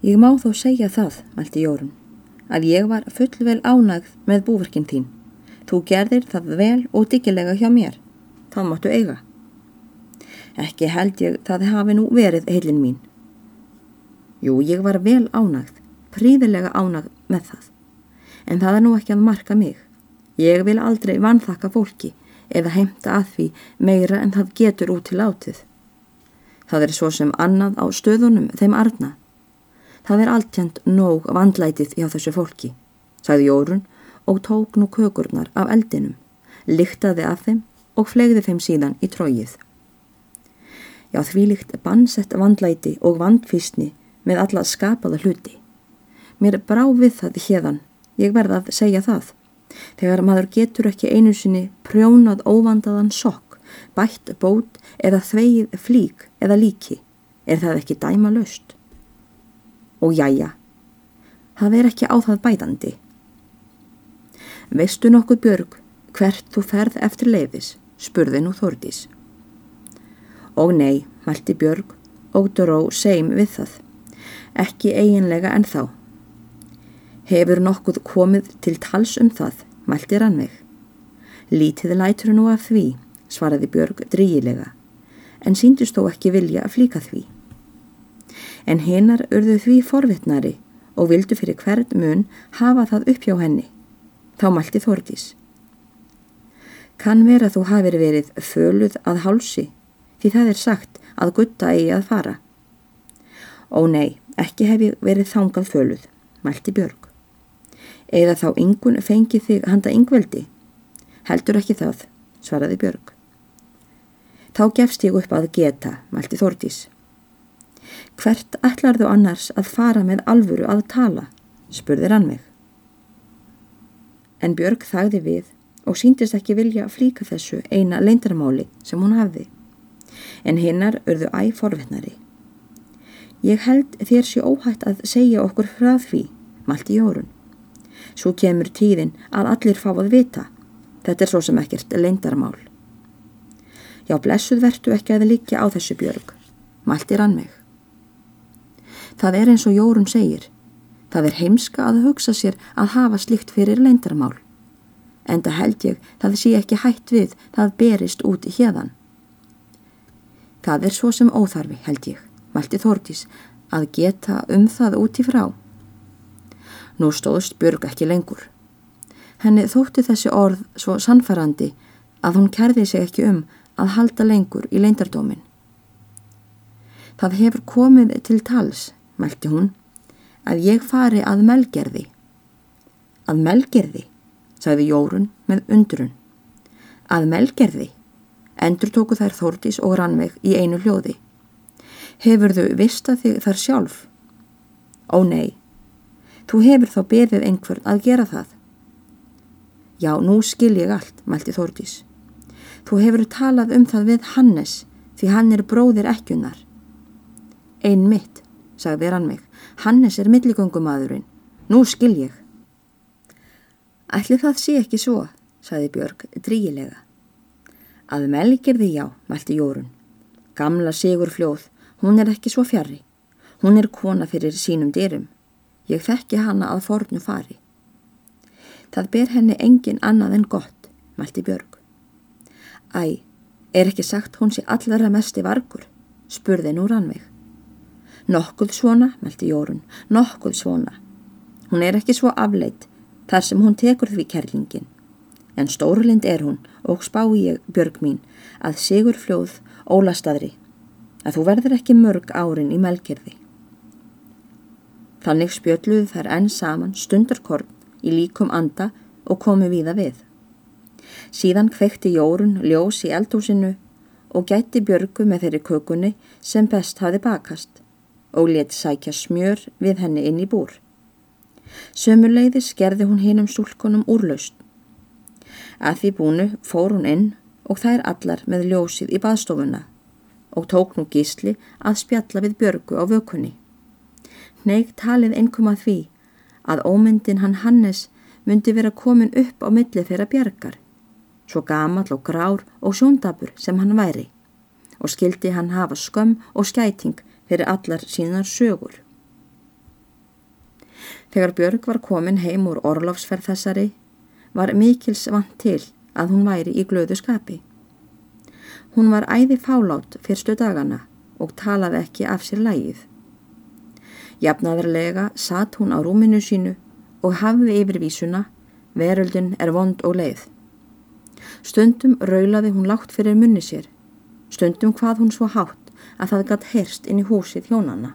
Ég má þó segja það, mælti Jórun, að ég var fullvel ánægð með búverkinn þín. Þú gerðir það vel og diggilega hjá mér. Það máttu eiga. Ekki held ég það hafi nú verið heilin mín. Jú, ég var vel ánægð, príðilega ánægð með það. En það er nú ekki að marka mig. Ég vil aldrei vanþakka fólki eða heimta að því meira en það getur út til átið. Það er svo sem annað á stöðunum þeim arna. Það er alltjönd nóg vandlætið hjá þessu fólki, sagði Jórun og tók nú kökurnar af eldinum, lyktaði af þeim og flegði þeim síðan í tróið. Já því líkt bannsett vandlæti og vandfísni með alla skapaða hluti. Mér brá við það hérðan, ég verða að segja það. Þegar maður getur ekki einu sinni prjónað óvandaðan sokk, bætt bót eða þveið flík eða líki, er það ekki dæma löst og jæja, það er ekki á það bætandi. Veistu nokkuð Björg hvert þú ferð eftir leifis, spurði nú Þordís. Og nei, mælti Björg og Doró seim við það, ekki eiginlega en þá. Hefur nokkuð komið til tals um það, mælti Rannveig. Lítið lætur nú af því, svaraði Björg dríilega, en síndust þó ekki vilja að flíka því en hinnar urðu því forvitnari og vildu fyrir hvert mun hafa það upp hjá henni. Þá mælti Þordís. Kann vera þú hafið verið föluð að hálsi því það er sagt að gutta eigi að fara. Ó nei, ekki hef ég verið þangað föluð, mælti Björg. Eða þá yngun fengið þig handa yngveldi? Heldur ekki það, svaraði Björg. Þá gefst ég upp að geta, mælti Þordís. Hvert ætlar þú annars að fara með alvöru að tala? spurðir hann mig. En Björg þagði við og síndist ekki vilja flíka þessu eina leindarmáli sem hún hafði. En hinnar urðu æg forvittnari. Ég held þér sé óhætt að segja okkur frá því, malti Jórun. Svo kemur tíðin að allir fá að vita. Þetta er svo sem ekkert leindarmál. Já, blessuð vertu ekki að líka á þessu Björg, malti rann mig. Það er eins og Jórun segir. Það er heimska að hugsa sér að hafa slikt fyrir leindarmál. Enda held ég það sé ekki hætt við það berist út í hérðan. Það er svo sem óþarfi, held ég, mælti Þórtís, að geta um það út í frá. Nú stóðst Björg ekki lengur. Henni þótti þessi orð svo sannfærandi að hún kerði sig ekki um að halda lengur í leindardómin. Það hefur komið til tals mælti hún, að ég fari að melgerði. Að melgerði, sagði Jórun með undrun. Að melgerði, endur tóku þær Þórtís og Rannveig í einu hljóði. Hefur þau vista þig þar sjálf? Ó nei, þú hefur þá beðið einhvern að gera það. Já, nú skil ég allt, mælti Þórtís. Þú hefur talað um það við Hannes því hann er bróðir ekkunar. Einn mitt, sagði Rannveig. Hannes er milligöngumadurinn. Nú skil ég. Ætli það sé ekki svo, sagði Björg dríilega. Að melgirði já, mælti Jórun. Gamla Sigur fljóð, hún er ekki svo fjari. Hún er kona fyrir sínum dyrum. Ég þekki hana að fornu fari. Það ber henni engin annað en gott, mælti Björg. Æ, er ekki sagt hún sé allara mest í vargur, spurði nú Rannveig. Nokkuð svona, meldi Jórun, nokkuð svona. Hún er ekki svo afleitt þar sem hún tekur því kerlingin. En stórlind er hún og spái ég, Björg mín, að sigur fljóð ólastadri, að þú verður ekki mörg árin í melkerði. Þannig spjöldluðu þær enn saman stundarkorn í líkum anda og komu víða við. Síðan kvekti Jórun ljós í eldhúsinu og gætti Björgu með þeirri kökunni sem best hafi bakast og let sækja smjör við henni inn í búr. Sömurleiðis gerði hún hinn um stúlkunum úrlaust. Að því búnu fór hún inn og þær allar með ljósið í baðstofuna og tók nú gísli að spjalla við björgu á vökunni. Neitt talið einnkoma því að ómyndin hann Hannes myndi vera komin upp á milli þeirra bjargar, svo gamal og grár og sjóndabur sem hann væri og skildi hann hafa skömm og skæting fyrir allar sínar sögur. Þegar Björg var komin heim úr orlofsferð þessari var mikils vant til að hún væri í glöðu skapi. Hún var æði fálátt fyrstu dagana og talaði ekki af sér lægið. Jafnaðarlega satt hún á rúminu sínu og hafði yfir vísuna veröldin er vond og leið. Stundum raulaði hún látt fyrir munni sér, stundum hvað hún svo hátt að það gatt herst inn í húsið hjónanna.